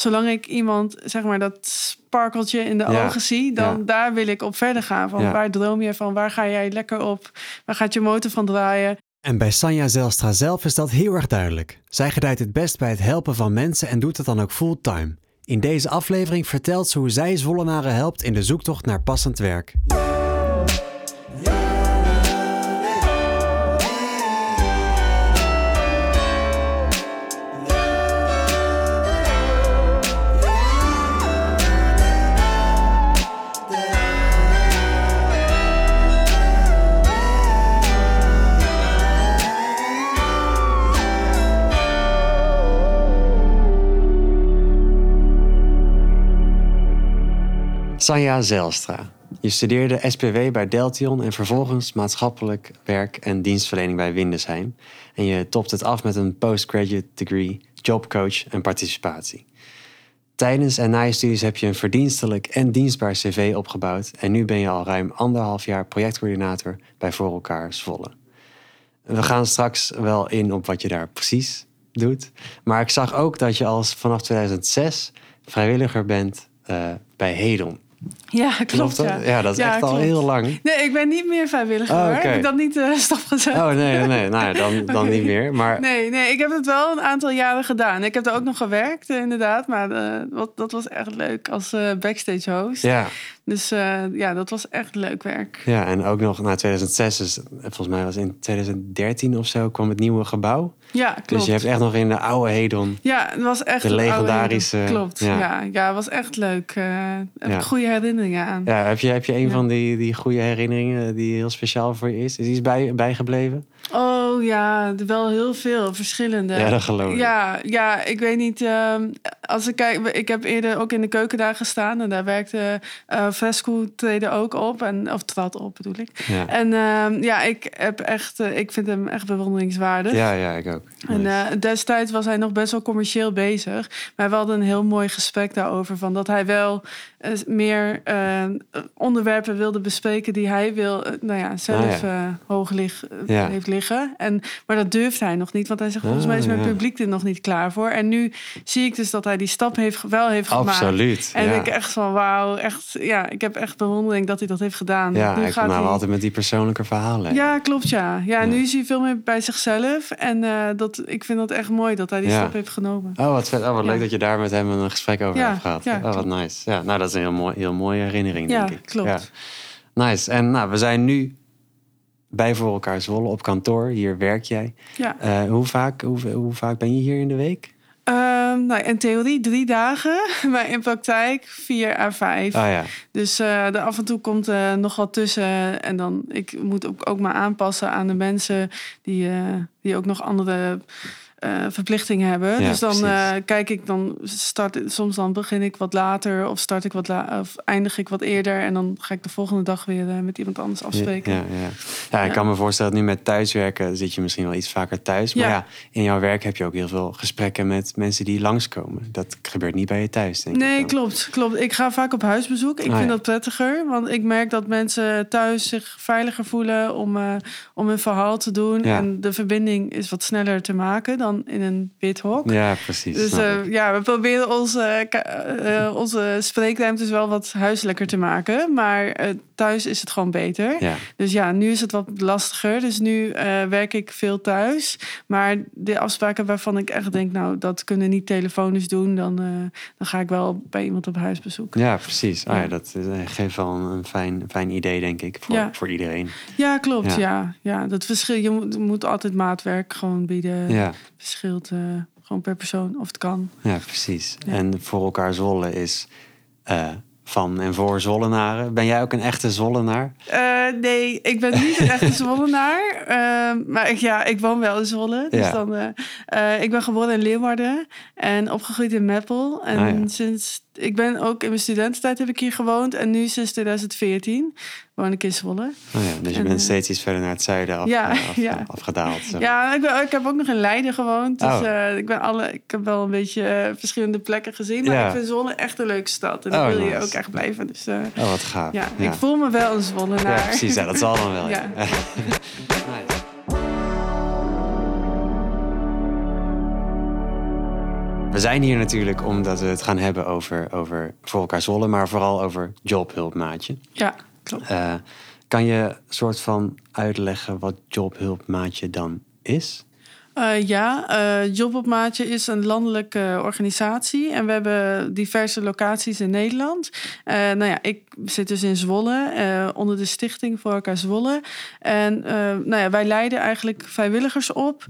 zolang ik iemand, zeg maar, dat sparkeltje in de Ja, ogen zie, dan ja. daar wil ik op verder gaan. Van Ja. waar droom je van? Waar ga jij lekker op? Waar gaat je motor van draaien? En bij Sanja Zelstra zelf is dat heel erg duidelijk. Zij gedijt het best bij het helpen van mensen en doet het dan ook fulltime. In deze aflevering vertelt ze hoe zij Zwollenaren helpt in de zoektocht naar passend werk. Sanja Zelstra. Je studeerde SPW bij Deltion en vervolgens maatschappelijk werk en dienstverlening bij Windesheim. En je topt het af met een postgraduate degree, jobcoach en participatie. Tijdens en na je studies heb je een verdienstelijk en dienstbaar cv opgebouwd en nu ben je al ruim anderhalf jaar projectcoördinator bij Voor Elkaar Zwolle. We gaan straks wel in op wat je daar precies doet. Maar ik zag ook dat je als vanaf 2006 vrijwilliger bent eh, bij Hedon. Ja, klopt. ja. Ja, dat is echt al klopt. heel lang. Nee, ik ben niet meer vrijwilliger Oh. Heb ik dat niet eh stopgezet? Oh nee, nee, nee. Nou, dan, dan niet meer. Maar Nee, nee, ik heb het wel een aantal jaren gedaan. Ik heb er ook nog gewerkt, eh, inderdaad. Maar eh, wat, dat was echt leuk als eh, backstage host. ja, Dus eh, ja, dat was echt leuk werk. ja, en ook nog na 2006, dus volgens mij was in 2013 of zo, kwam het nieuwe gebouw. Ja, klopt. Dus je hebt echt nog in de oude Hedon. Ja, het was echt De legendarische-. Klopt, ja. ja. was echt leuk. Eh heb Ja. goede herinneringen aan. Ja, heb je, heb je een Ja. van die, die goede herinneringen die heel speciaal voor je is? Is iets bij, bijgebleven? Oh ja, wel heel veel verschillende. Ja, dat geloof ik. Ja, ja, ik weet niet. ehm, als ik kijk, ik heb eerder ook in de keuken daar gestaan en daar werkte eh Fresco treden ook op en of trad op bedoel ik. Ja, En ehm, ja, ik heb echt, eh, ik vind hem echt bewonderingswaardig. ja, ja ik ook. En Nice. eh, destijds was hij nog best wel commercieel bezig. Maar we hadden een heel mooi gesprek daarover. Van dat hij wel eh, meer eh, onderwerpen wilde bespreken die hij wil, eh, nou ja, zelf Ah, eh, hoog lig, eh, Ja. heeft liggen. En, maar dat durft hij nog niet. Want hij zegt, volgens Ah, mij is mijn ja. publiek er nog niet klaar voor. En nu zie ik dus dat hij die stap heeft, wel heeft gemaakt. Absoluut. En ja. ik echt van wauw, echt, ja, ik heb echt bewondering dat hij dat heeft gedaan. ja, Nu ik gaat nou hij- altijd met die persoonlijke verhalen. ja, klopt ja. ja. Ja. nu is hij veel meer bij zichzelf. En eh, dat, ik vind dat echt mooi dat hij die Ja. stap heeft genomen. Oh, wat vet. Oh, wat Ja. leuk dat je daar met hem een gesprek over Ja, hebt gehad. ja, oh, wat klopt. nice. Ja, nou, dat is een heel, mooi, heel mooie herinnering, Ja, denk ik. klopt. Nice. En nou, we zijn nu bij voor elkaar Zwolle op kantoor. Hier werk jij. Ja. Eh, hoe, vaak, hoe, hoe vaak ben je hier in de week? Ehm, nou, in theorie drie dagen, maar in praktijk vier à vijf. Ah ja, Dus eh er af en toe komt er nog wat tussen. En dan ik moet ook, ook maar aanpassen aan de mensen die, die ook nog andere eh, verplichtingen hebben. Ja, dus dan eh, kijk ik, dan start soms dan begin ik wat later of start ik wat la of eindig ik wat eerder. En dan ga ik de volgende dag weer eh, met iemand anders afspreken. Ja, ja. ja, ik kan me voorstellen dat nu met thuiswerken zit je misschien wel iets vaker thuis. Maar ja. In jouw werk heb je ook heel veel gesprekken met mensen die langskomen. Dat gebeurt niet bij je thuis, denk ik. Nee, klopt, klopt. Ik ga vaak op huisbezoek. Ik Ah, vind dat prettiger, want ik merk dat mensen thuis zich veiliger voelen om, om hun verhaal te doen. En de verbinding is wat sneller te maken dan in een wit hok. Ja, precies. Dus eh, ja, we proberen onze, eh, onze spreekruimtes wel wat huiselijker te maken. Maar eh, thuis is het gewoon beter. ja. Dus ja, nu is het wat lastiger. Dus nu werk ik veel thuis. Maar de afspraken waarvan ik echt denk, nou, dat kunnen niet telefonisch doen, dan, dan ga ik wel bij iemand op huisbezoek. Ja, precies. Ah, ja. Dat is, geeft wel een, fijn, fijn idee, denk ik, voor, Ja. voor iedereen. Ja, klopt. Ja. Ja. Ja, dat verschil. Je moet, moet altijd maatwerk gewoon bieden. Ja, Verschilt eh, gewoon per persoon of het kan. ja precies. Ja. En voor elkaar Zwolle is eh, van en voor Zwollenaren. Ben jij ook een echte Zwollenaar? Eh, nee, ik ben niet een echte Zwollenaar. Ehm, maar ik, ja, ik woon wel in Zwolle. Dus Ja. dan, ik ben geboren in Leeuwarden en opgegroeid in Meppel. En Ah, ja. sinds ik ben ook in mijn studententijd heb ik hier gewoond. En nu sinds 2014 woon ik in Zwolle. Oh ja, dus je En, bent eh, steeds iets verder naar het zuiden af, ja, af- ja. afgedaald. Ja, ik, ben, ik heb ook nog in Leiden gewoond. Dus Oh. eh, ik, ben alle, ik heb wel een beetje eh, verschillende plekken gezien. Maar ik vind Zwolle echt een leuke stad. En Oh, ik wil hier nice. ook echt blijven. Dus eh, Oh, wat gaaf. ja, ik voel me wel een Zwollenaar. Ja, precies. Ja, dat zal dan wel. Ja. Nice. We zijn hier natuurlijk omdat we het gaan hebben over, over voor elkaar zwollen, maar vooral over jobhulpmaatje. Ja. Uh, kan je soort van uitleggen wat jobhulpmaatje dan is? Uh, ja, uh, Job op Maatje is een landelijke organisatie en we hebben diverse locaties in Nederland. Uh, nou ja, ik zit dus in Zwolle, onder de stichting Voor elkaar Zwolle. En nou ja, wij leiden eigenlijk vrijwilligers op.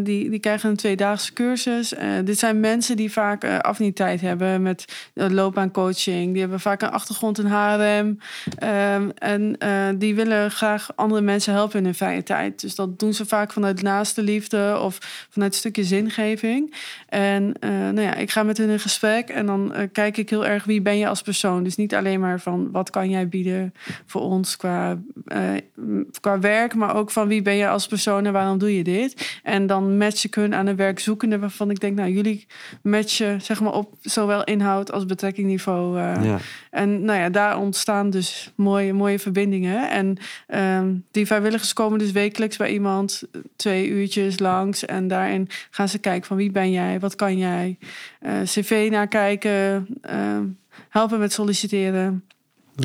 die, die krijgen een tweedaagse cursus. dit zijn mensen die vaak affiniteit hebben met loopbaancoaching. Die hebben vaak een achtergrond in HRM. Ehm, en die willen graag andere mensen helpen in hun vrije tijd. Dus dat doen ze vaak vanuit naaste liefde of vanuit een stukje zingeving. En uh, nou ja, ik ga met hun in gesprek en dan uh, kijk ik heel erg wie ben je als persoon. Dus niet alleen maar van wat kan jij bieden voor ons qua, uh, qua werk, maar ook van wie ben je als persoon en waarom doe je dit. En dan match ik hun aan een werkzoekende waarvan ik denk, nou jullie matchen zeg maar op zowel inhoud als betrekkingniveau. Ja. En nou ja, daar ontstaan dus mooie, mooie verbindingen. En ehm, die vrijwilligers komen dus wekelijks bij iemand, twee uurtjes langs. En daarin gaan ze kijken van wie ben jij, wat kan jij. Uh, cv nakijken, uh, helpen met solliciteren.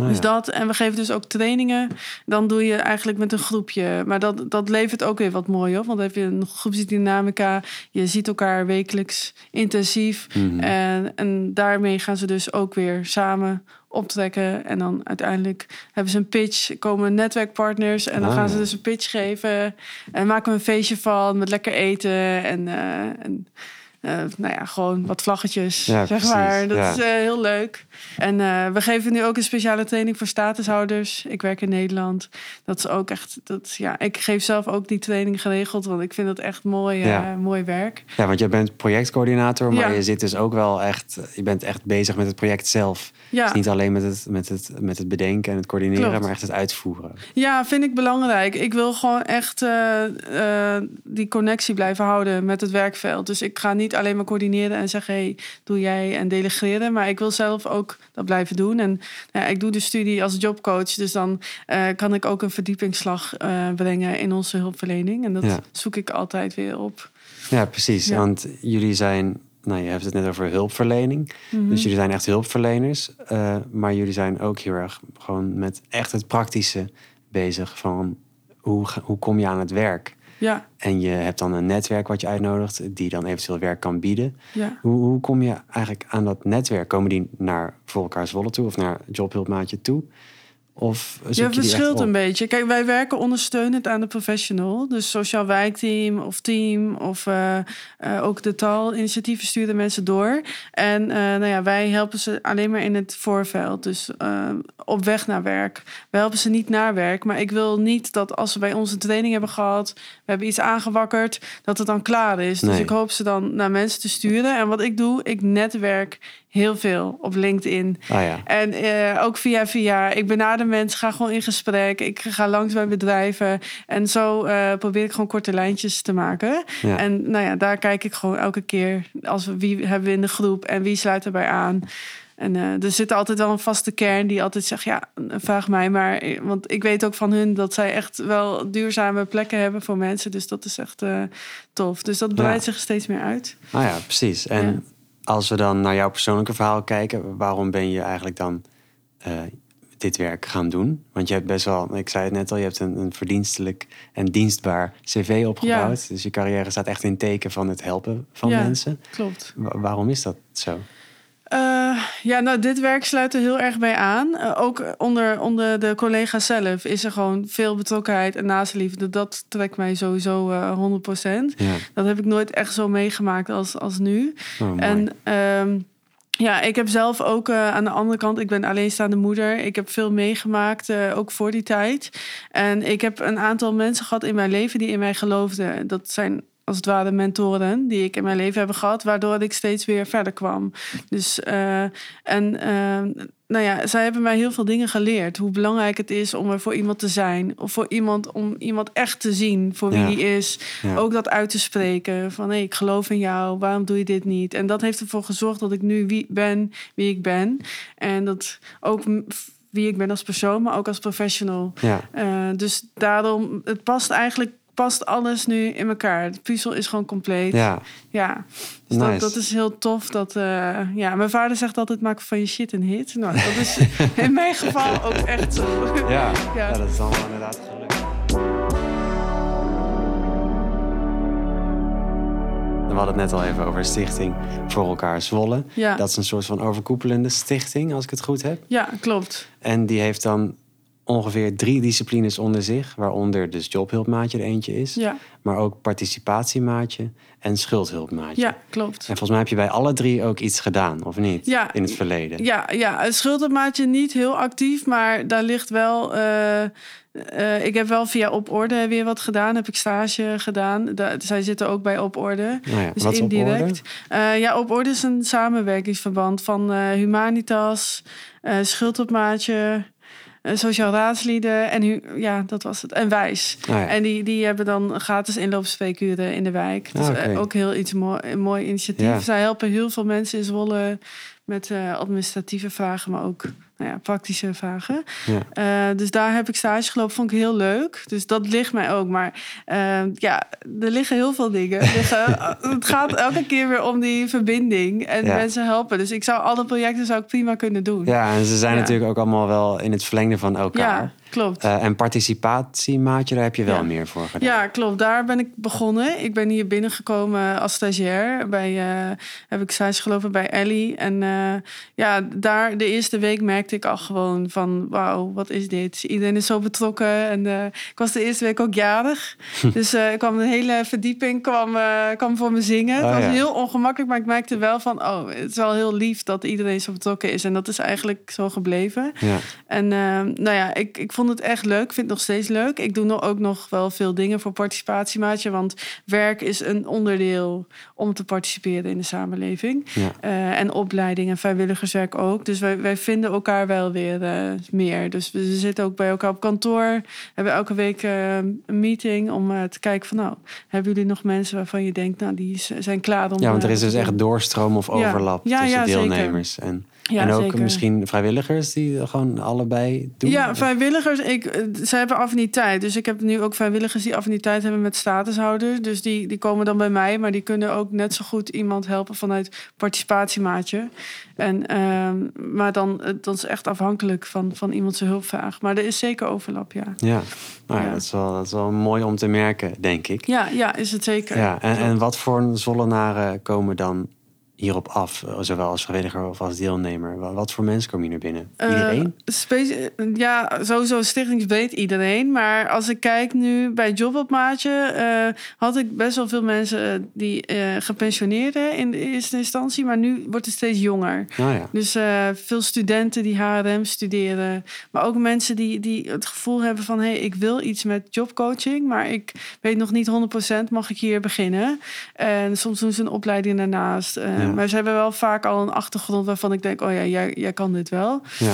Oh, dus dat, en we geven dus ook trainingen. Dan doe je eigenlijk met een groepje. Maar dat, dat levert ook weer wat mooi op. Want dan heb je een groepsdynamica. Je ziet elkaar wekelijks intensief. Mhm. en, en daarmee gaan ze dus ook weer samen optrekken. En dan uiteindelijk hebben ze een pitch, komen netwerkpartners en dan gaan ze ah. dus een pitch geven. En maken we een feestje van met lekker eten en, uh, en nou ja, gewoon wat vlaggetjes, ja, zeg maar. Dat is uh, heel leuk. En uh, we geven nu ook een speciale training voor statushouders. Ik werk in Nederland. Dat is ook echt, dat, ja, ik geef zelf ook die training geregeld, want ik vind dat echt mooi, ja. mooi werk. Ja, want jij bent projectcoördinator, maar je zit dus ook wel echt, je bent echt bezig met het project zelf. Ja. Dus niet alleen met het, met, het, met het bedenken en het coördineren, maar echt het uitvoeren. Ja, vind ik belangrijk. Ik wil gewoon echt die connectie blijven houden met het werkveld. Dus ik ga niet alleen maar coördineren en zeggen: hey, doe jij en delegeren. Maar ik wil zelf ook dat blijven doen. En nou ja, ik doe de studie als jobcoach. Dus dan uh, kan ik ook een verdiepingsslag uh, brengen in onze hulpverlening. En dat ja. zoek ik altijd weer op. Ja, precies. Ja. Want jullie zijn nou, je hebt het net over hulpverlening. Mm -hmm. Dus jullie zijn echt hulpverleners. Uh, maar jullie zijn ook heel erg gewoon met echt het praktische bezig. Van hoe, hoe kom je aan het werk? Ja. En je hebt dan een netwerk wat je uitnodigt, die dan eventueel werk kan bieden. Ja. Hoe, hoe kom je eigenlijk aan dat netwerk? Komen die naar voor elkaar Zwolle toe of naar Jobhulpmaatje toe? Of ja, het verschilt een beetje. Kijk, wij werken ondersteunend aan de professional. Dus sociaal wijkteam of team of uh, uh, ook de taalinitiatieven sturen mensen door. En uh, nou ja, wij helpen ze alleen maar in het voorveld. Dus op weg naar werk. We helpen ze niet naar werk. Maar ik wil niet dat als ze bij ons een training hebben gehad, we hebben iets aangewakkerd, dat het dan klaar is. Dus ik hoop ze dan naar mensen te sturen. En wat ik doe, ik netwerk heel veel op LinkedIn. Ah, ja. En uh, ook via via. Ik benader mensen, ga gewoon in gesprek. Ik ga langs bij bedrijven. En zo uh, probeer ik gewoon korte lijntjes te maken. Ja. En nou ja, daar kijk ik gewoon elke keer. Als we, wie hebben we in de groep en wie sluit erbij aan. En uh, er zit altijd wel een vaste kern die altijd zegt: Ja, vraag mij maar. Want ik weet ook van hun dat zij echt wel duurzame plekken hebben voor mensen. Dus dat is echt uh, tof. Dus dat breidt ja. zich steeds meer uit. Ah ja, precies. En als we dan naar jouw persoonlijke verhaal kijken, waarom ben je eigenlijk dan uh, dit werk gaan doen? Want je hebt best wel, ik zei het net al, je hebt een, een verdienstelijk en dienstbaar cv opgebouwd. Ja. Dus je carrière staat echt in teken van het helpen van ja, mensen. Klopt. waarom is dat zo? Uh, ja, nou, dit werk sluit er heel erg bij aan. Uh, ook onder, onder de collega's zelf is er gewoon veel betrokkenheid en naastliefde. Dat trekt mij sowieso uh, 100%. Ja. Dat heb ik nooit echt zo meegemaakt als, als nu. Oh, en um, ja, ik heb zelf ook uh, aan de andere kant, ik ben alleenstaande moeder. Ik heb veel meegemaakt, uh, ook voor die tijd. En ik heb een aantal mensen gehad in mijn leven die in mij geloofden. Dat zijn als het ware mentoren die ik in mijn leven heb gehad, waardoor ik steeds weer verder kwam. Dus uh, en uh, nou ja, zij hebben mij heel veel dingen geleerd. Hoe belangrijk het is om er voor iemand te zijn. Of voor iemand om iemand echt te zien voor wie ja. die is. Ja. Ook dat uit te spreken. Van hé, hey, ik geloof in jou. Waarom doe je dit niet? En dat heeft ervoor gezorgd dat ik nu wie ben, wie ik ben. En dat ook wie ik ben als persoon, maar ook als professional. Ja. Uh, dus daarom, het past eigenlijk past alles nu in elkaar. De puzzel is gewoon compleet. Ja, Ja, dus dat, Nice. dat is heel tof. Dat, eh, ja, mijn vader zegt altijd, maak van je shit een hit. Nou, dat is in mijn geval ook echt zo. ja. Ja. ja. dat is allemaal inderdaad gelukt. We hadden het net al even over Stichting Voor Elkaar Zwolle. Ja. Dat is een soort van overkoepelende stichting, als ik het goed heb. Ja, klopt. En die heeft dan ongeveer drie disciplines onder zich, waaronder dus jobhulpmaatje er eentje is, Ja, maar ook participatiemaatje en schuldhulpmaatje. ja klopt. En volgens mij heb je bij alle drie ook iets gedaan, of niet? Ja. In het verleden. Ja, ja, het schuldenmaatje niet heel actief, maar daar ligt wel. eh, eh, ik heb wel via Op Orde weer wat gedaan. Heb ik stage gedaan. Da- zij zitten ook bij Op Orde. Nou ja, Dus op indirect. orde? Eh, ja, Op Orde is een samenwerkingsverband van Humanitas, Schuldopmaatje, eh, Sociaal Raadslieden en ja, dat was het. En Wijs. Ja. En die, die hebben dan gratis inloopspreekuren in de wijk. Dus Ah, oké. eh, ook heel iets mooi, een mooi initiatief. Ja. Zij helpen heel veel mensen in Zwolle met eh, administratieve vragen, maar ook nou ja, praktische vragen. Ja. Eh, dus daar heb ik stage gelopen, vond ik heel leuk. Dus dat ligt mij ook. Maar eh, ja, er liggen heel veel dingen. Liggen, het gaat elke keer weer om die verbinding en Ja. mensen helpen. Dus ik zou alle projecten zou ik prima kunnen doen. Ja, en ze zijn Ja. natuurlijk ook allemaal wel in het verlengde van elkaar. Ja, klopt. Eh, en participatiemaatje, daar heb je wel meer voor gedaan. Ja, klopt. Daar ben ik begonnen. Ik ben hier binnengekomen als stagiair. Bij, eh, heb ik stage gelopen bij Ellie. En eh, ja, daar de eerste week merkte ik al gewoon van... wauw, wat is dit? Iedereen is zo betrokken. En eh, ik was de eerste week ook jarig. dus eh, ik kwam een hele verdieping kwam, eh, kwam voor me zingen. Oh, het was ja. heel ongemakkelijk, maar ik merkte wel van... oh, het is wel heel lief dat iedereen zo betrokken is. En dat is eigenlijk zo gebleven. Ja. En eh, nou ja, ik, ik vond het echt leuk. Ik vind het nog steeds leuk. Ik doe nog ook nog wel veel dingen voor participatiemaatje. Want werk is een onderdeel om te participeren in de samenleving. Ja. En opleiding en vrijwilligerswerk ook. Dus wij, wij vinden elkaar wel weer eh, meer. Dus we zitten ook bij elkaar op kantoor. Hebben elke week eh, een meeting om eh, te kijken van... nou, hebben jullie nog mensen waarvan je denkt... nou, die zijn klaar om... ja, want er is dus echt doorstroom of overlap Ja, tussen ja, zeker. deelnemers. En, Ja, en ook zeker. misschien vrijwilligers die gewoon allebei doen. Ja, vrijwilligers. Ik, eh, ze hebben affiniteit. Dus ik heb nu ook vrijwilligers die affiniteit hebben met statushouders. Dus die, die komen dan bij mij. Maar die kunnen ook net zo goed iemand helpen vanuit participatiemaatje. En, ehm, maar dan, eh, dat is echt afhankelijk van, van iemand zijn hulpvraag. Maar er is zeker overlap, ja. Ja, nou, ja, Ja. Dat, is wel, dat is wel mooi om te merken, denk ik. Ja, ja is het zeker. Ja, en, en wat voor Zwollenaren komen dan hierop af? Zowel als vrijwilliger of als deelnemer. Wa- Wat voor mensen komen hier naar binnen? Eh, Iedereen? ja, sowieso stichtingsbreed iedereen. Maar als ik kijk nu bij Jobopmaatje... eh had ik best wel veel mensen eh, die eh gepensioneerden in de eerste instantie. Maar nu wordt het steeds jonger. Nou ja. Dus eh, veel studenten die HRM studeren. Maar ook mensen die, die het gevoel hebben van... hé, hey, ik wil iets met jobcoaching... maar ik weet nog niet 100% mag ik hier beginnen. En soms doen ze een opleiding daarnaast. Eh, Ja. Maar ze hebben wel vaak al een achtergrond waarvan ik denk... oh ja, jij, jij kan dit wel. ja.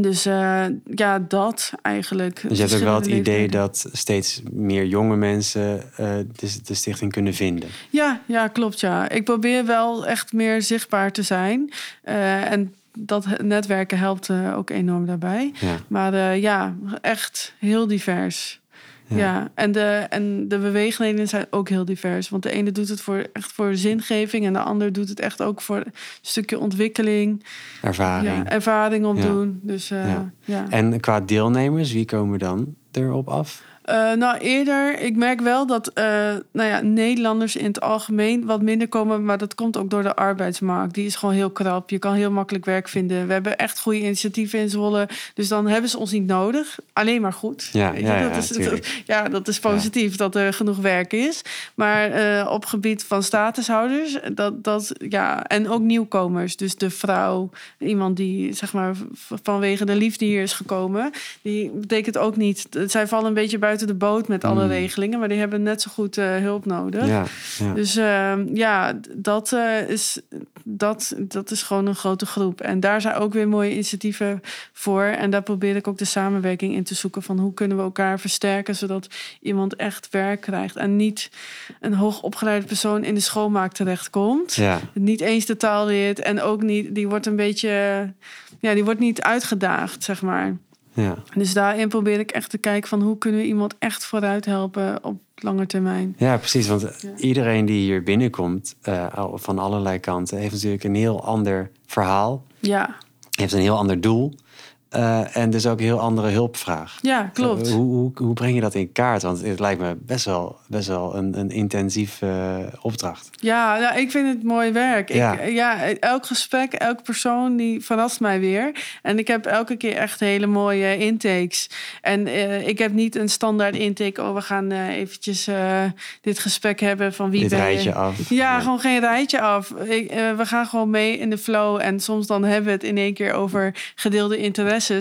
Dus eh, ja, dat eigenlijk. Dus je hebt ook wel het idee dat steeds meer jonge mensen eh, de, de stichting kunnen vinden. Ja, ja, klopt ja. Ik probeer wel echt meer zichtbaar te zijn. Eh, en dat netwerken helpt ook enorm daarbij. Ja. Maar ja, echt heel divers. Ja. Ja, en, de, en de beweegredenen zijn ook heel divers. Want de ene doet het voor, echt voor zingeving... en de ander doet het echt ook voor een stukje ontwikkeling. Ervaring. Ja, ervaring Ja. opdoen. Dus eh, Ja. ja. En qua deelnemers, wie komen dan erop af? Eh, nou, eerder, ik merk wel dat eh, nou ja, Nederlanders in het algemeen wat minder komen. Maar dat komt ook door de arbeidsmarkt. Die is gewoon heel krap. Je kan heel makkelijk werk vinden. We hebben echt goede initiatieven in Zwolle. Dus dan hebben ze ons niet nodig. Alleen maar goed. Ja, ja, ja, dat is, ja, dat is positief dat er genoeg werk is. Maar eh, op gebied van statushouders, dat, dat, ja, en ook nieuwkomers. Dus de vrouw, iemand die zeg maar vanwege de liefde hier is gekomen, die betekent ook niet. Zij vallen een beetje buiten de boot met alle Mm. regelingen, maar die hebben net zo goed eh, hulp nodig. Ja, ja. Dus ehm, ja, dat, eh, is, dat, dat is gewoon een grote groep. En daar zijn ook weer mooie initiatieven voor. En daar probeer ik ook de samenwerking in te zoeken van hoe kunnen we elkaar versterken, zodat iemand echt werk krijgt en niet een hoogopgeleide persoon in de schoonmaak terechtkomt. ja. Niet eens de taal leert en ook niet, die wordt een beetje, ja, die wordt niet uitgedaagd, zeg maar. Ja. Dus daarin probeer ik echt te kijken van hoe kunnen we iemand echt vooruit helpen op lange termijn. Ja, precies. Want Ja. iedereen die hier binnenkomt, eh, van allerlei kanten, heeft natuurlijk een heel ander verhaal. Ja, Heeft een heel ander doel. Eh, en dus ook een heel andere hulpvraag. ja klopt. Eh, hoe, hoe, hoe breng je dat in kaart? Want het lijkt me best wel, best wel een, een intensief eh, opdracht. Ja, nou, ik vind het mooi werk. Ja. Ik, ja, elk gesprek, elke persoon die verrast mij weer. En ik heb elke keer echt hele mooie intakes. En ik heb niet een standaard intake. Oh, we gaan eventjes dit gesprek hebben van wie Dit ben rijtje je. af. Ja, gewoon geen rijtje af. Ik, we gaan gewoon mee in de flow. En soms dan hebben we het in één keer over gedeelde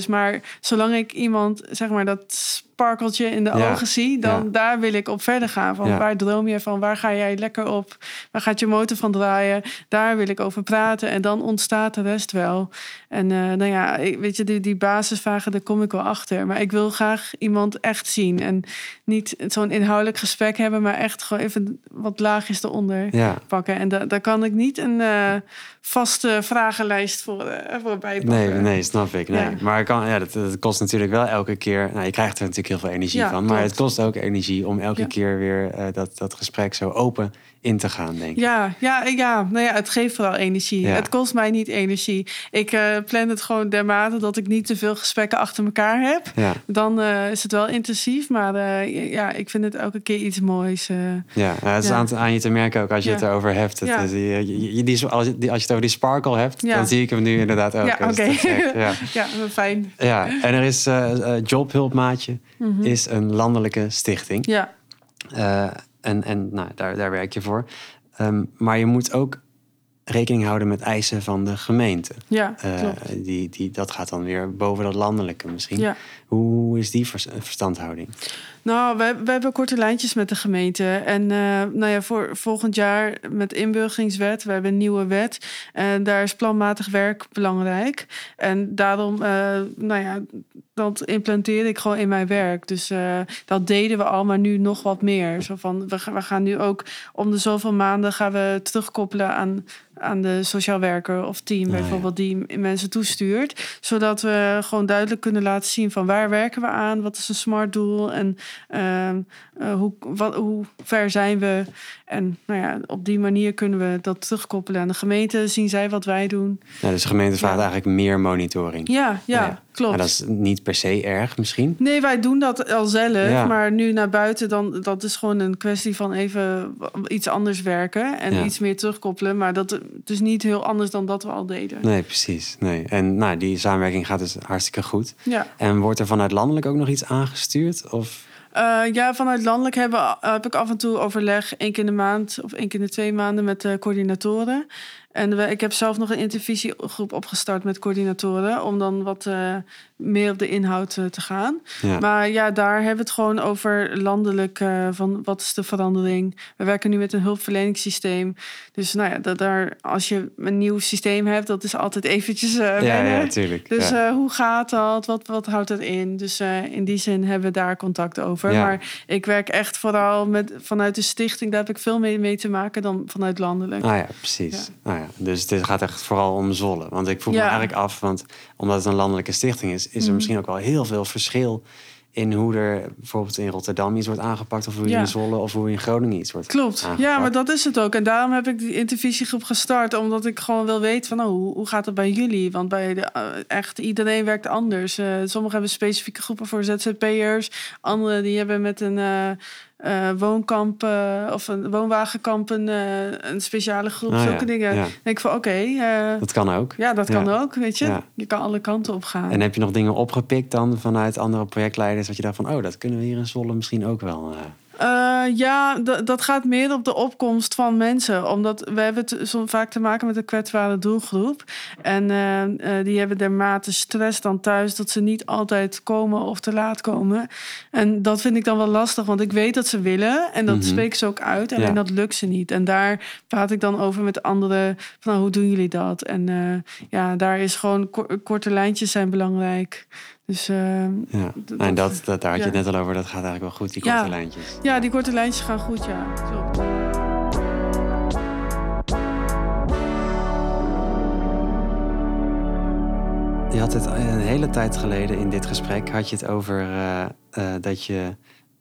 Maar zolang ik iemand, zeg maar, dat sparkeltje in de Ja, ogen zie... dan ja. daar wil ik op verder gaan. Van Ja. waar droom je van? Waar ga jij lekker op? Waar gaat je motor van draaien? Daar wil ik over praten. En dan ontstaat de rest wel. En eh, nou ja, ik- weet je, die, die basisvragen, daar kom ik wel achter. Maar ik wil graag iemand echt zien. En niet zo'n inhoudelijk gesprek hebben... maar echt gewoon even wat laagjes eronder pakken. En da daar kan ik niet een eh, vaste vragenlijst voor, eh voor bijpakken. nee, nee, snap ik. Nee. Ja. Maar kan, ja, dat, dat kost natuurlijk wel elke keer. Nou, je krijgt er natuurlijk heel veel energie Ja, van. Maar klopt. het kost ook energie om elke Ja. keer weer eh, dat, dat gesprek zo open in te gaan, denk ik. Ja, ja, ja, nou ja, het geeft vooral energie. Ja. Het kost mij niet energie. Ik eh, plan het gewoon dermate dat ik niet te veel gesprekken achter elkaar heb. Ja, Dan eh, is het wel intensief, maar eh, ja, ik vind het elke keer iets moois. ja. ja het is aan, aan je te merken ook als je het erover hebt. Het, is- je, die, als, je, die- als je het over die sparkle hebt, dan zie ik hem nu inderdaad ook. ja, oké. Ja. ja, fijn. ja, en er is Jobhulpmaatje, Mhm. is een landelijke stichting. Ja, en en nou, daar, daar werk je voor. Ehm, maar je moet ook rekening houden met eisen van de gemeente. ja, klopt. die, die, dat gaat dan weer boven dat landelijke misschien. Ja. Hoe is die vers- verstandhouding? Nou, we, hebben korte lijntjes met de gemeente. En eh, nou ja, voor volgend jaar met inburgeringswet, we hebben een nieuwe wet. En daar is planmatig werk belangrijk. En daarom, eh, nou ja, dat implanteer ik gewoon in mijn werk. Dus eh, dat deden we al, maar nu nog wat meer. Zo van, we, gaan- we gaan nu ook om de zoveel maanden gaan we terugkoppelen aan, aan de sociaal werker of team Ah, ja. bijvoorbeeld die mensen toestuurt. Zodat we gewoon duidelijk kunnen laten zien van waar werken we aan, wat is een smart doel en ehm, eh, hoe, wat, hoe ver zijn we. En nou ja, op die manier kunnen we dat terugkoppelen aan de gemeente. Zien zij wat wij doen. Ja, dus de gemeente vraagt Ja. eigenlijk meer monitoring. Ja, ja, Ja. Klopt. Maar dat is niet per se erg misschien. Nee, wij doen dat al zelf. Ja. Maar nu naar buiten, dan, dat is gewoon een kwestie van even iets anders werken. En Ja. iets meer terugkoppelen. Maar dat is niet heel anders dan dat we al deden. Nee, precies. Nee. En nou, die samenwerking gaat dus hartstikke goed. Ja. En wordt er vanuit landelijk ook nog iets aangestuurd? Of Eh, ja, vanuit landelijk hebben, heb ik af en toe overleg één keer in de maand of één keer in de twee maanden met de coördinatoren. En we, ik heb zelf nog een intervisiegroep opgestart met coördinatoren om dan wat eh, meer op de inhoud eh, te gaan. ja. Maar ja, daar hebben we het gewoon over landelijk eh, van wat is de verandering. We werken nu met een hulpverleningssysteem. Dus nou ja, dat daar, als je een nieuw systeem hebt, dat is altijd eventjes ja, ja, natuurlijk. Dus hoe gaat dat? Wat, wat houdt het in? Dus in die zin hebben we daar contact over. Maar ik werk echt vooral met, vanuit de stichting. Daar heb ik veel mee, mee te maken dan vanuit landelijk. Ah ja, precies. Ah, ja. Dus dit gaat echt vooral om Zwolle. Want ik voel me eigenlijk af, want omdat het een landelijke stichting is, is er Mhm. misschien ook wel heel veel verschil in hoe er bijvoorbeeld in Rotterdam iets wordt aangepakt, of hoe Ja. in Zwolle of hoe in Groningen iets wordt Klopt. aangepakt. Ja, maar dat is het ook. En daarom heb ik die intervisiegroep gestart. Omdat ik gewoon wil weten van, oh, hoe, hoe gaat het bij jullie? Want bij de, eh, echt iedereen werkt anders. Eh, sommigen hebben specifieke groepen voor ZZP'ers. Anderen die hebben met een eh, eh, woonkamp eh, of een woonwagenkamp een, eh, een speciale groep. Ah, zulke ja, dingen. ja. Denk ik van, oké, eh, Dat kan ook. ja, dat Ja. kan ook, weet je. Je kan alle kanten op gaan. En heb je nog dingen opgepikt dan vanuit andere projectleiders, wat je dacht van, oh, dat kunnen we hier in Zwolle misschien ook wel. Ja, dat gaat meer op de opkomst van mensen. Omdat we hebben het zo vaak te maken met een kwetsbare doelgroep. En eh, eh, die hebben dermate stress dan thuis dat ze niet altijd komen of te laat komen. En dat vind ik dan wel lastig, want ik weet dat ze willen. En dat Mhm. spreken ze ook uit. Alleen Ja. dat lukt ze niet. En daar praat ik dan over met anderen. Van nou, hoe doen jullie dat? En eh, ja, daar is gewoon ko- korte lijntjes zijn belangrijk. Dus eh, ja. en dat, dat, daar had je ja. het net al over, dat gaat eigenlijk wel goed, die Ja. korte lijntjes. ja, die korte lijntjes gaan goed, ja. Klopt. Je had het een hele tijd geleden in dit gesprek had je het over uh, uh, dat je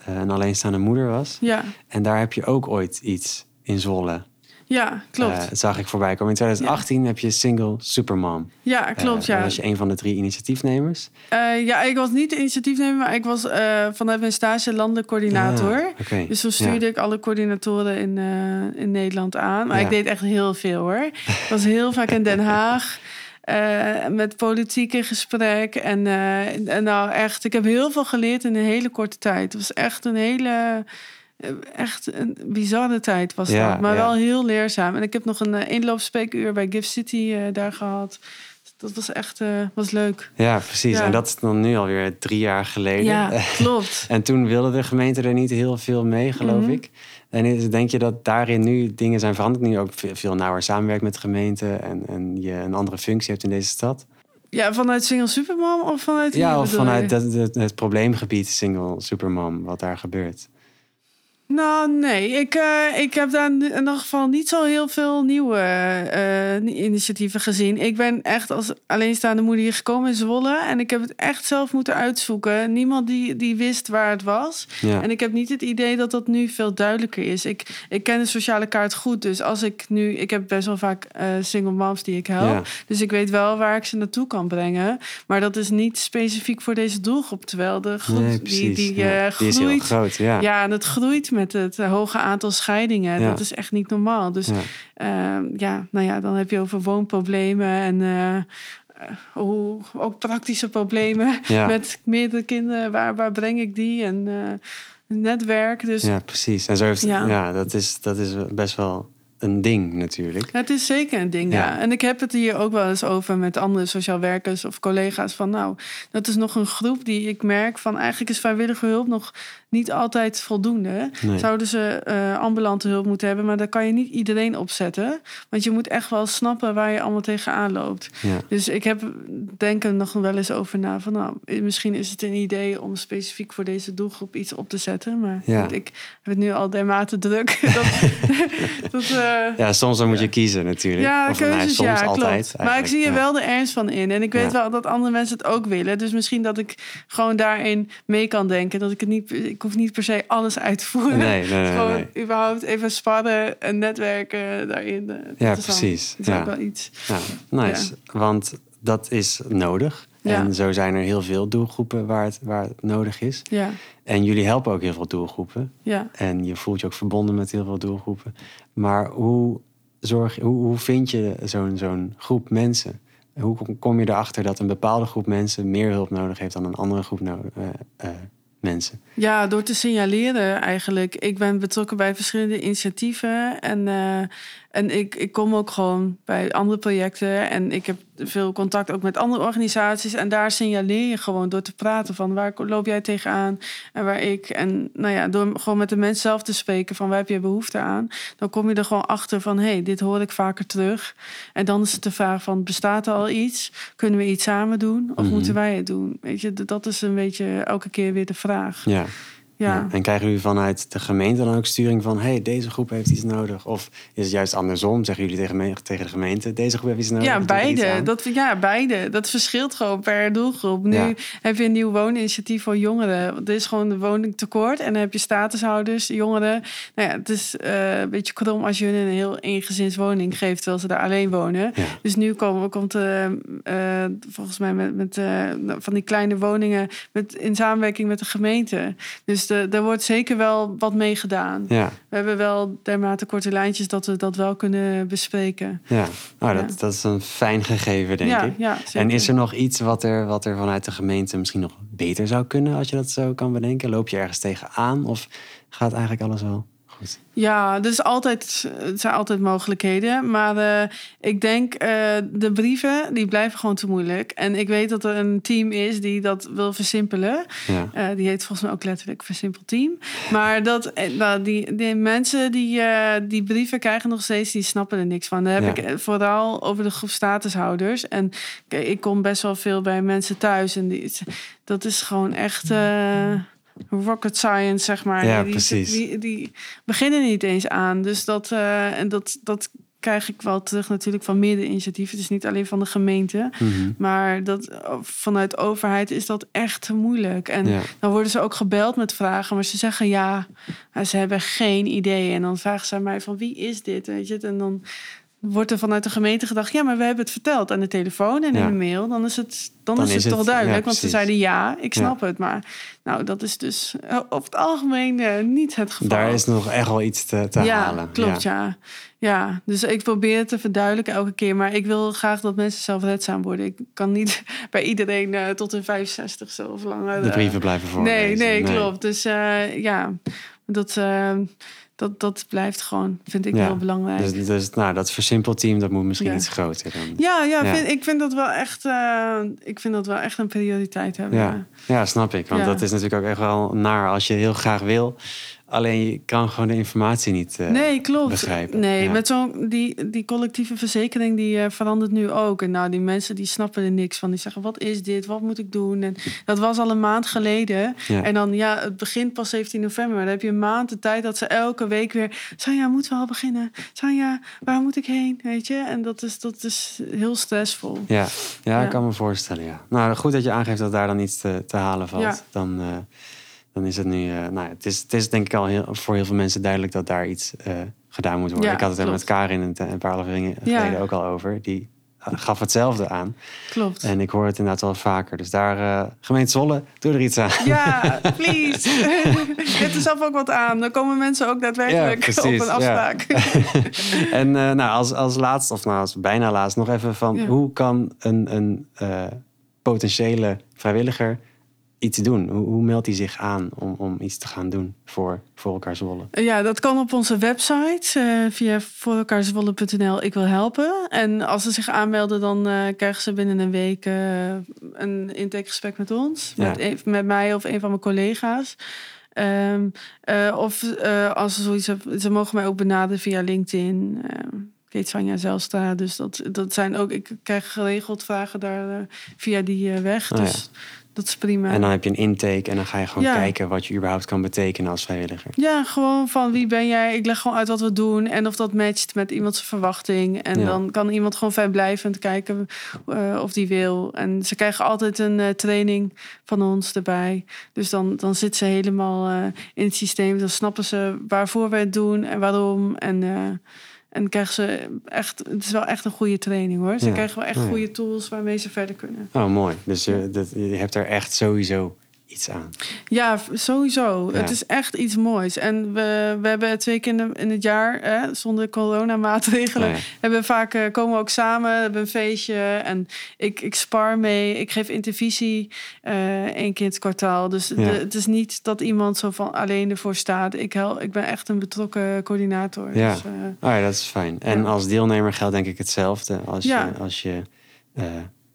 een alleenstaande moeder was. Ja. En daar heb je ook ooit iets in Zwolle. Ja, klopt. dat zag ik voorbij komen. In 2018 ja. heb je single Supermom. Ja, klopt. ja. was je een van de drie initiatiefnemers. ja, ik was niet de initiatiefnemer, maar ik was vanuit mijn stage landelijk coördinator. Ah, okay. Dus toen stuurde ik alle coördinatoren in, in Nederland aan. Maar ik deed echt heel veel hoor. Ik was heel vaak in Den Haag. Uh, met politiek in gesprek. En, uh, en nou echt, ik heb heel veel geleerd in een hele korte tijd. Het was echt een hele, echt een bizarre tijd was ja, dat. Maar ja. wel heel leerzaam. En ik heb nog een uh, inloopspreekuur bij Gift City uh, daar gehad. Dat was echt uh, was leuk. Ja, precies. Ja. En dat is dan nu alweer drie jaar geleden. Ja, klopt. en toen wilde de gemeente er niet heel veel mee, geloof Mhm. ik. En denk je dat daarin nu dingen zijn veranderd? Nu ook veel nauwer samenwerkt met de gemeente en, en je een andere functie hebt in deze stad? Ja, vanuit Single Supermom of vanuit Ja, of vanuit het, het, het, probleemgebied Single Supermom, wat daar gebeurt. Nou, nee. Ik, uh, ik heb daar in ieder geval niet zo heel veel nieuwe uh, initiatieven gezien. Ik ben echt als alleenstaande moeder hier gekomen in Zwolle. En ik heb het echt zelf moeten uitzoeken. Niemand die, die wist waar het was. Ja. En ik heb niet het idee dat dat nu veel duidelijker is. Ik, ik ken de sociale kaart goed. Dus als ik nu... Ik heb best wel vaak uh, single moms die ik help. Ja. Dus ik weet wel waar ik ze naartoe kan brengen. Maar dat is niet specifiek voor deze doelgroep. Terwijl de groep nee, die, die, ja. groeit... die is heel groot, ja. Ja, en het groeit met het hoge aantal scheidingen. Ja. Dat is echt niet normaal. Dus ja. Uh, ja, nou ja, dan heb je over woonproblemen en uh, hoe, ook praktische problemen ja. met meerdere kinderen. Waar, waar breng ik die? En netwerk. Dus, ja, precies. En zo heeft, ja, dat, is, dat is best wel een ding natuurlijk. Het is zeker een ding, ja. ja. En ik heb het hier ook wel eens over met andere sociaal werkers of collega's. Van nou, dat is nog een groep die ik merk van eigenlijk is vrijwillige hulp nog niet altijd voldoende. Nee. Zouden ze uh, ambulante hulp moeten hebben, maar daar kan je niet iedereen opzetten. Want je moet echt wel snappen waar je allemaal tegenaan loopt. Ja. Dus ik heb denk er nog wel eens over na van nou, misschien is het een idee om specifiek voor deze doelgroep iets op te zetten. Maar ja. ik heb het nu al dermate druk. dat, dat, uh, ja, soms dan moet je kiezen natuurlijk. Ja, of, keuzes, nou, soms ja, altijd. klopt. Maar ik zie er wel de ernst van in. En ik weet wel dat andere mensen het ook willen. Dus misschien dat ik gewoon daarin mee kan denken. Dat ik het niet, ik hoef niet per se alles uit te voeren. Nee, nee, nee, gewoon nee. überhaupt even sparren en netwerken daarin. Dat Ja, is precies. Dan, dat is ja. ook wel iets. Ja, nice. Want dat is nodig. Ja. En zo zijn er heel veel doelgroepen waar het, waar het nodig is. Ja, En jullie helpen ook heel veel doelgroepen. ja. En je voelt je ook verbonden met heel veel doelgroepen. Maar hoe, zorg, hoe, hoe vind je zo'n groep mensen? Hoe kom je erachter dat een bepaalde groep mensen meer hulp nodig heeft dan een andere groep uh, uh, mensen? Ja, door te signaleren eigenlijk. Ik ben betrokken bij verschillende initiatieven. En, uh, en ik, ik kom ook gewoon bij andere projecten. En ik heb veel contact ook met andere organisaties. En daar signaleer je gewoon door te praten van waar loop jij tegenaan en waar ik. En nou ja, door gewoon met de mensen zelf te spreken van waar heb je behoefte aan. Dan kom je er gewoon achter van hé, hey, dit hoor ik vaker terug. En dan is het de vraag van bestaat er al iets? Kunnen we iets samen doen? Of Mhm. moeten wij het doen? Weet je, dat is een beetje elke keer weer de vraag. Ja. Ja. En krijgen jullie vanuit de gemeente dan ook sturing van... hey, deze groep heeft iets nodig? Of is het juist andersom? Zeggen jullie tegen, tegen de gemeente... deze groep heeft iets nodig? Ja, beide. Dat, ja, beide. Dat verschilt gewoon per doelgroep. Nu Ja. heb je een nieuw wooninitiatief voor jongeren. Er is gewoon een woningtekort. En dan heb je statushouders, jongeren. Nou ja, het is eh, een beetje krom als je hun een heel eengezinswoning geeft... terwijl ze daar alleen wonen. Ja. Dus nu komen, komt eh, volgens mij met, met van die kleine woningen... Met, in samenwerking met de gemeente. Dus de, er wordt zeker wel wat mee gedaan. Ja, We hebben wel dermate korte lijntjes dat we dat wel kunnen bespreken. ja. Oh, dat, Ja. dat is een fijn gegeven, denk ja, ik. ja. En is er nog iets wat er, wat er vanuit de gemeente misschien nog beter zou kunnen... als je dat zo kan bedenken? Loop je ergens tegenaan of gaat eigenlijk alles wel goed? Ja, er is altijd, het zijn altijd mogelijkheden. Maar eh, ik denk, eh, de brieven, die blijven gewoon te moeilijk. En ik weet dat er een team is die dat wil versimpelen. Ja, Eh, die heet volgens mij ook letterlijk Versimpeld Team. Maar dat, nou, die, die mensen die die brieven krijgen nog steeds, die snappen er niks van. Dan heb Ja. ik vooral over de groep statushouders. En ik kom best wel veel bij mensen thuis. En die, dat is gewoon echt... Rocket science, zeg maar. Ja, die, precies. Die, die beginnen niet eens aan. Dus dat, eh, en dat, dat krijg ik wel terug natuurlijk van meerdere initiatieven. Het is niet alleen van de gemeente. Mhm. Maar dat, vanuit overheid is dat echt moeilijk. En Ja. dan worden ze ook gebeld met vragen. Maar ze zeggen ja, ze hebben geen idee. En dan vragen ze aan mij van wie is dit? Weet je? En dan wordt er vanuit de gemeente gedacht... ja, maar we hebben het verteld aan de telefoon en Ja. in de mail. Dan is het, dan Dan is het toch het- duidelijk. ja, want ze zeiden ja, ik Ja. snap het. Maar nou, dat is dus eh, over het algemeen eh, niet het geval. Daar is nog echt wel iets te, te ja, halen. klopt, ja. ja. dus ik probeer het te verduidelijken elke keer. Maar ik wil graag dat mensen zelfredzaam worden. Ik kan niet bij iedereen eh, tot hun 65ste of langer... De brieven blijven voorlezen. Nee, nee, klopt. Dus ja, dat, dat, dat blijft gewoon, vind ik Ja, heel belangrijk. Dus, dus nou, dat versimpelteam, dat moet misschien Ja. iets groter dan. ja, ja, Ja. Vind, ik vind dat wel echt, eh, ik vind dat wel echt een prioriteit hebben. Ja, ja snap ik. Want dat is natuurlijk ook echt wel naar als je heel graag wil. Alleen je kan gewoon de informatie niet eh, Nee, klopt. begrijpen. Nee, Ja. met zo'n die, die collectieve verzekering die eh, verandert nu ook. En nou, die mensen die snappen er niks van. Die zeggen: wat is dit? Wat moet ik doen? En dat was al een maand geleden. Ja. En dan ja, het begint pas 17 november. Dan heb je een maand de tijd dat ze elke week weer. Sanja, moeten we al beginnen? Sanja, waar moet ik heen? Weet je? En dat is, dat is heel stressvol. Ja, ja, Ja. ik kan me voorstellen. Ja. Nou, goed dat je aangeeft dat daar dan iets te, te halen valt. Ja. Dan, eh, dan is het nu. eh, nou, het, is, het is denk ik al heel, voor heel veel mensen duidelijk dat daar iets eh, gedaan moet worden. Ja, ik had het er met. Karin een, een paar afleveringen Ja. geleden ook al over. Die eh, gaf hetzelfde aan. Klopt. En ik hoor het inderdaad wel vaker. Dus daar, eh gemeente Zwolle, doe er iets aan. Ja, please. Zet er zelf ook wat aan. Dan komen mensen ook daadwerkelijk Ja, op een ja. afspraak. En nou, als, als laatst, of nou, als bijna laatst, nog even van hoe kan een, een potentiële vrijwilliger iets doen? Hoe, hoe meldt hij zich aan om, om iets te gaan doen voor, voor elkaar Zwolle? Ja, dat kan op onze website eh, via voorelkaarzwolle.nl ik wil helpen. En als ze zich aanmelden, dan eh, krijgen ze binnen een week eh, een intakegesprek met ons. Ja. Met, een- met mij of een van mijn collega's. Ehm, eh, of als ze zoiets hebben, ze mogen mij ook benaderen via LinkedIn. ehm Kate Sanja Zelstra. Dus dat, dat zijn ook, ik krijg geregeld vragen daar via die weg. Oh ja. Dat is prima. En dan heb je een intake en dan ga je gewoon Ja. kijken wat je überhaupt kan betekenen als vrijwilliger. Ja, gewoon van wie ben jij? Ik leg gewoon uit wat we doen en of dat matcht met iemands verwachting. En Ja. dan kan iemand gewoon vrijblijvend kijken eh, of die wil. En ze krijgen altijd een eh, training van ons erbij. Dus dan, dan zit ze helemaal eh, in het systeem. Dan snappen ze waarvoor we het doen en waarom. En, en krijgen ze echt, het is wel echt een goede training hoor. Ze Ja. krijgen wel echt Oh ja. goede tools waarmee ze verder kunnen. Oh, mooi. Dus je, dat, je hebt er echt sowieso iets aan. Ja, sowieso. Ja. Het is echt iets moois. En we, we hebben twee keer in, het jaar, hè, zonder coronamaatregelen, Oh ja. hebben we vaak eh, komen we ook samen, hebben een feestje en ik, ik spar mee. Ik geef intervisie eh één keer in het kwartaal. Dus de- het is niet dat iemand zo van alleen ervoor staat. Ik, hel, ik ben echt een betrokken coördinator. Ja. Dus, eh, Oh ja, dat is fijn. En als deelnemer geldt denk ik hetzelfde als Ja. je, als je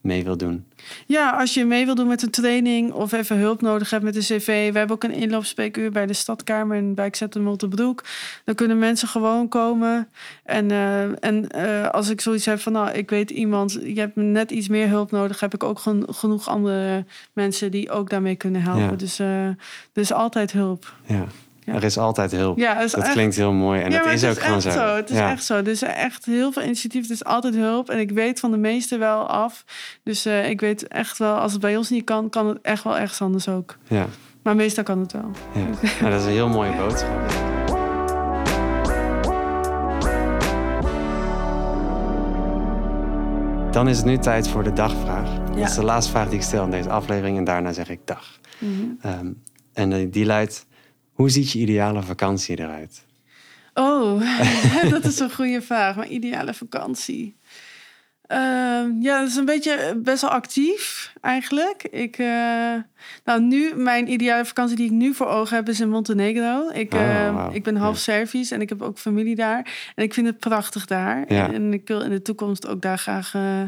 mee wil doen. Ja, als je mee wil doen met een training of even hulp nodig hebt met de cv. We hebben ook een inloopspreekuur bij de Stadkamer in Bijkzetten Multebroek. Dan kunnen mensen gewoon komen. En, eh, en eh, als ik zoiets heb van, nou, ik weet iemand, je hebt net iets meer hulp nodig, heb ik ook gen- genoeg andere mensen die ook daarmee kunnen helpen. Ja. Dus eh, is altijd hulp. Ja. Ja. Er is altijd hulp. Ja, is dat echt- klinkt heel mooi en ja, dat is het ook gewoon echt zo. Het is ja. echt zo. Dus echt heel veel initiatief. Het is altijd hulp. En ik weet van de meeste wel af. Dus eh, ik weet echt wel, als het bij ons niet kan, kan het echt wel ergens anders ook. Ja. Maar meestal kan het wel. Ja. Nou, dat is een heel mooie boodschap. Dan is het nu tijd voor de dagvraag. Dat is de laatste vraag die ik stel in deze aflevering en daarna zeg ik dag. Mhm. Ehm, en eh, die luidt, hoe ziet je ideale vakantie eruit? Oh, dat is een goede vraag. Mijn ideale vakantie. Ehm, ja, dat is een beetje best wel actief eigenlijk. Ik, eh, nou, nu, mijn ideale vakantie die ik nu voor ogen heb, is in Montenegro. Ik, Oh, eh, wauw. ik ben half Ja. Servisch en ik heb ook familie daar. En ik vind het prachtig daar. Ja. En ik wil in de toekomst ook daar graag eh,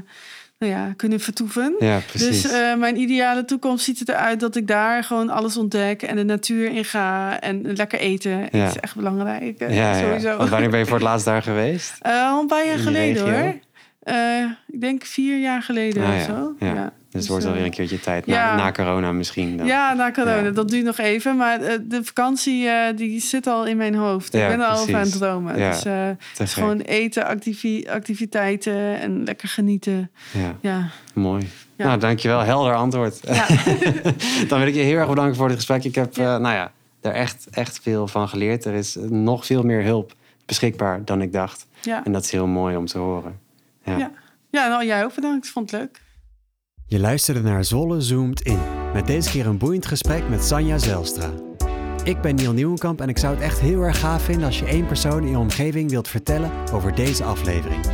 nou ja, kunnen vertoeven. Ja, precies. Dus eh, mijn ideale toekomst ziet eruit dat ik daar gewoon alles ontdek en de natuur in ga en lekker eten. Ja. Dat is echt belangrijk. eh, ja, ja. sowieso. Want wanneer ben je voor het laatst daar geweest? Eh, al een paar jaar geleden regio? hoor. Ik denk vier jaar geleden Ah, of ja. zo. Ja. Dus het wordt eh, wel weer een keertje tijd. Na, ja. na corona misschien. Dan. Ja, na corona. Ja. Dat duurt nog even. Maar eh, de vakantie eh, die zit al in mijn hoofd. Ja, ik ben er al over aan het dromen. Dus het is gewoon eten, activi- activiteiten en lekker genieten. Ja, Ja. mooi. Nou, dankjewel. Helder antwoord. Ja. Dan wil ik je heel erg bedanken voor dit gesprek. Ik heb, nou ja, er echt, echt veel van geleerd. Er is nog veel meer hulp beschikbaar dan ik dacht. En dat is heel mooi om te horen. Ja. Ja. Ja, nou jij ook bedankt. Ik vond het leuk. Je luisterde naar Zwolle Zoomt In. Met deze keer een boeiend gesprek met Sanja Zelstra. Ik ben Niel Nieuwenkamp en ik zou het echt heel erg gaaf vinden als je één persoon in je omgeving wilt vertellen over deze aflevering.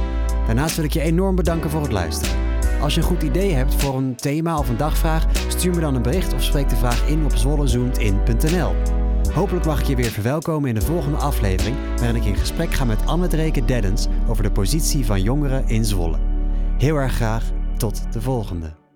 Daarnaast wil ik je enorm bedanken voor het luisteren. Als je een goed idee hebt voor een thema of een dagvraag, stuur me dan een bericht of spreek de vraag in op zwollezoomedin.nl. Hopelijk mag ik je weer verwelkomen in de volgende aflevering, waarin ik in gesprek ga met Anne Dreken Deddens over de positie van jongeren in Zwolle. Heel erg graag, tot de volgende.